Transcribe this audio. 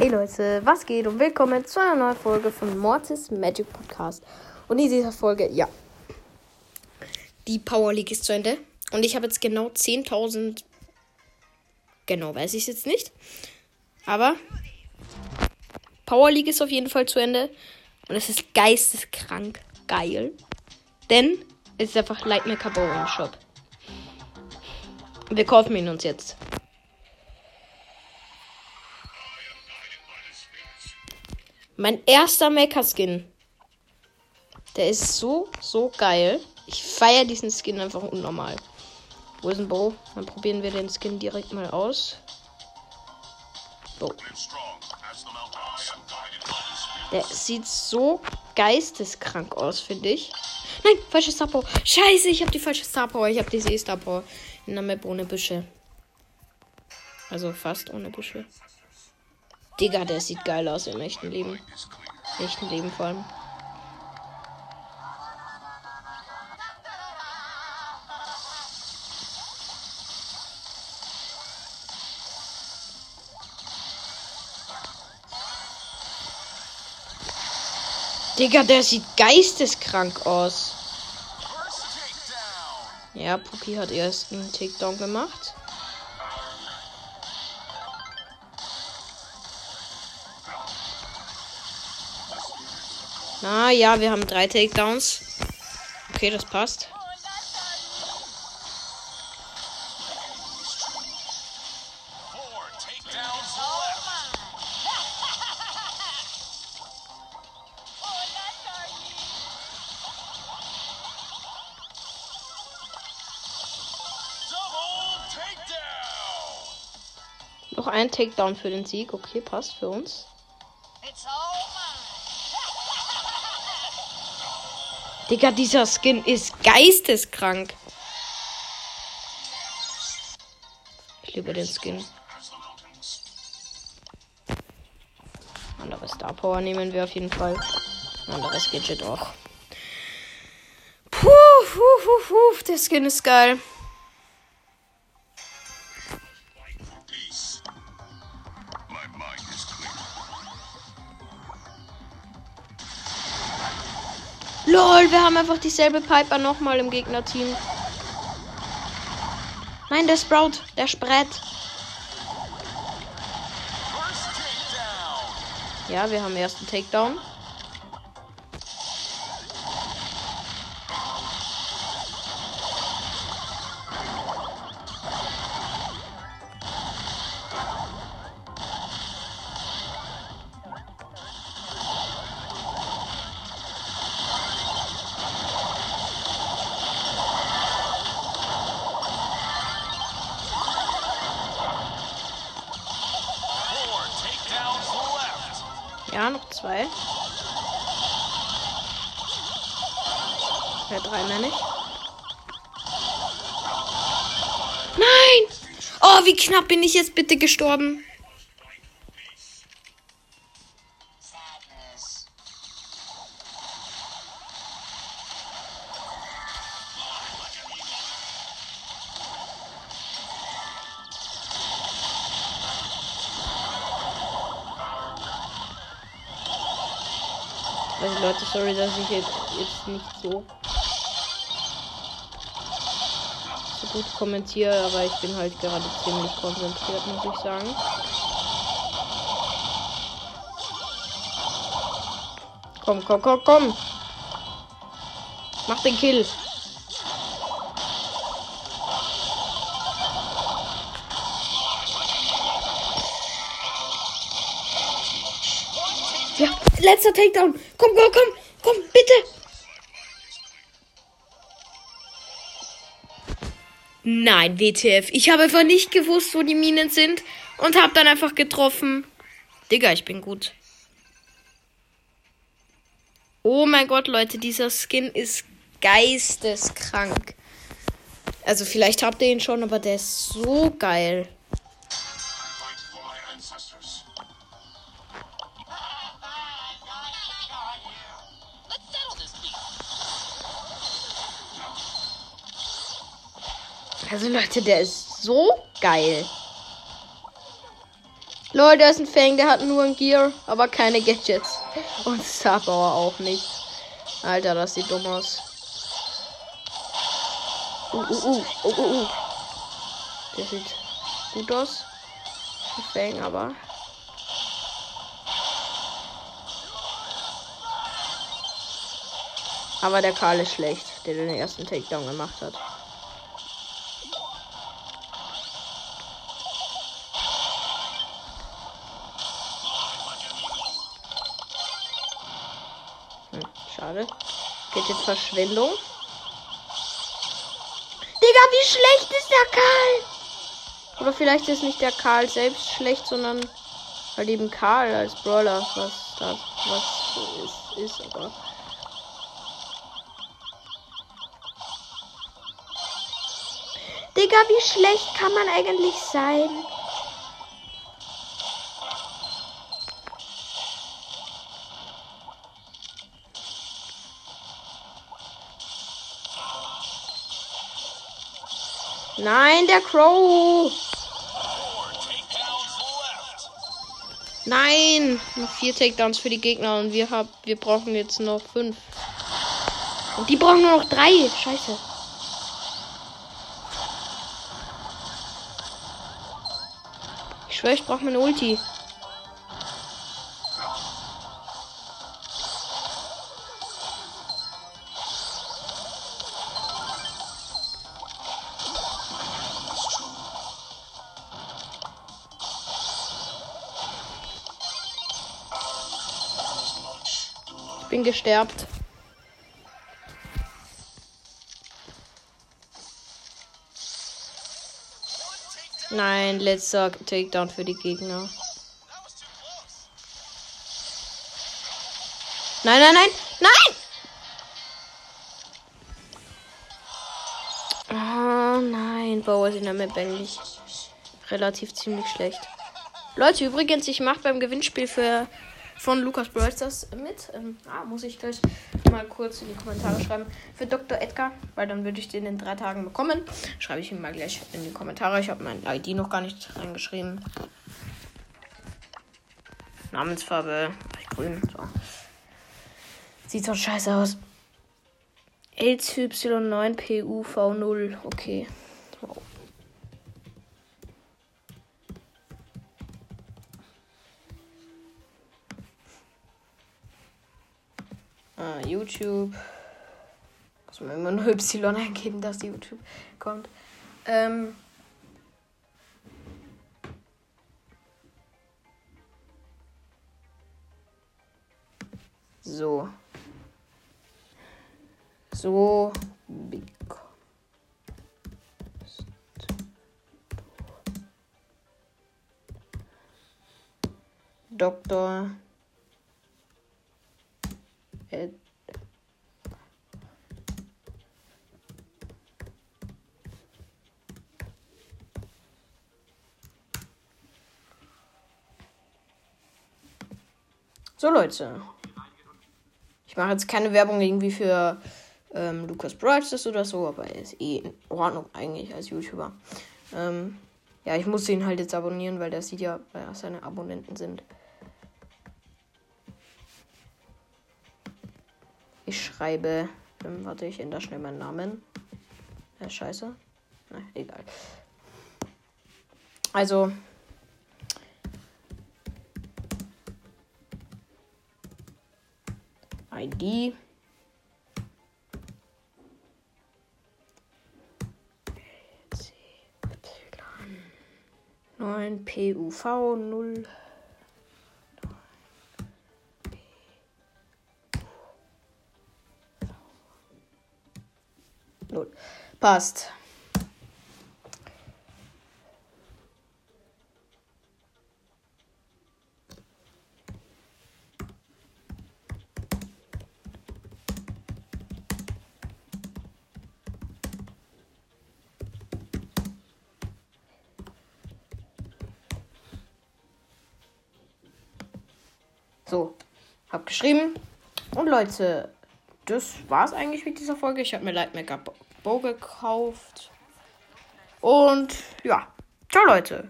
Hey Leute, was geht und willkommen zu einer neuen Folge von Mortis Magic Podcast. Und in dieser Folge, ja, die Power League ist zu Ende. Und ich habe jetzt genau 10.000. Genau, weiß ich es jetzt nicht. Aber Power League ist auf jeden Fall zu Ende. Und es ist geisteskrank geil. Denn es ist einfach Lightning Cabo im Shop. Wir kaufen ihn uns jetzt. Mein erster Mecha-Skin. Der ist so, so geil. Ich feiere diesen Skin einfach unnormal. Wo ist ein Bo? Dann probieren wir den Skin direkt mal aus. Bo. Der sieht so geisteskrank aus, finde ich. Nein, falsche Star Power. Scheiße, ich habe die falsche Star Power. Ich habe diese E-Star Power in der Map ohne Büsche. Also fast ohne Büsche. Digga, der sieht geil aus im echten Leben. Im echten Leben vor allem. Digga, der sieht geisteskrank aus. Ja, Puki hat erst einen Takedown gemacht. Na ja, wir haben drei Takedowns. Okay, das passt. Noch ein Takedown für den Sieg. Okay, passt für uns. Digga, dieser Skin ist geisteskrank. Ich liebe den Skin. Andere Star Power nehmen wir auf jeden Fall. Anderes Gadget auch. Puh, puh, puh, puh, der Skin ist geil. Lol, wir haben einfach dieselbe Piper nochmal im Gegnerteam. Nein, der Sprout, der Sprett. Ja, wir haben ersten Takedown. Zwei. Ja, drei meine ich. Nein! Oh, wie knapp bin ich jetzt bitte gestorben? Also Leute, sorry, dass ich jetzt, jetzt nicht so, so gut kommentiere, aber ich bin halt gerade ziemlich konzentriert, muss ich sagen. Komm, komm, komm, komm. Mach den Kill. Letzter Takedown. Komm, komm, komm, komm, bitte. Nein, WTF. Ich habe einfach nicht gewusst, wo die Minen sind und habe dann einfach getroffen. Digga, ich bin gut. Oh mein Gott, Leute, dieser Skin ist geisteskrank. Also vielleicht habt ihr ihn schon, aber der ist so geil. Also Leute, der ist so geil. Leute, der ist ein Fang, der hat nur ein Gear, aber keine Gadgets. Und Star auch nicht. Alter, das sieht dumm aus. Uh, uh, uh, uh, uh, uh. Der sieht gut aus. Ein Fang, aber. Aber der Karl ist schlecht, der den ersten Takedown gemacht hat. Jetzt Verschwendung. Digga, wie schlecht ist der Karl? Oder vielleicht ist nicht der Karl selbst schlecht, sondern halt eben Karl als Brawler, was das was so ist, ist, aber. Digga, wie schlecht kann man eigentlich sein? Nein, der Crow. Nein, noch vier Takedowns für die Gegner und wir haben, wir brauchen jetzt noch fünf. Und die brauchen nur noch drei. Scheiße. Ich schwöre, ich brauche meine Ulti. Bin gesterbt. Nein, letzter Takedown für die Gegner. Nein, nein, nein, nein! Oh nein, Bauer der Map eigentlich relativ ziemlich schlecht. Leute, übrigens, ich mache beim Gewinnspiel für von Lukas Brawlstars mit. Ähm, ah, muss ich gleich mal kurz in die Kommentare schreiben. Für Dr. Edgar, weil dann würde ich den in drei Tagen bekommen. Schreibe ich ihm mal gleich in die Kommentare. Ich habe mein ID noch gar nicht reingeschrieben. Namensfarbe grün. So. Sieht so scheiße aus. LY9PUV0. Okay. Ah, YouTube. Muss man immer nur Y eingeben, dass YouTube kommt. Ähm. So. So. Doktor. Ed So Leute. Ich mache jetzt keine Werbung irgendwie für ähm, Lukas Bridges oder so, aber er ist eh in Ordnung eigentlich als YouTuber. Ähm, ja, ich muss ihn halt jetzt abonnieren, weil der sieht ja, wer seine Abonnenten sind. Ich schreibe, ähm, warte, ich ändere schnell meinen Namen. Ja, scheiße. Na, egal. Also, ID. Neun PUV null. Null. Passt. So, hab geschrieben. Und Leute, das war's eigentlich mit dieser Folge. Ich habe mir Light Makeup Bow gekauft. Und ja, ciao Leute.